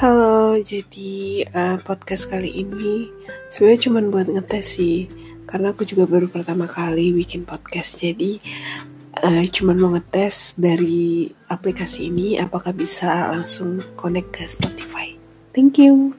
Halo, jadi uh, podcast kali ini sebenarnya cuma buat ngetes sih, karena aku juga baru pertama kali bikin podcast, jadi eh, uh, cuma mau ngetes dari aplikasi ini apakah bisa langsung connect ke Spotify. Thank you.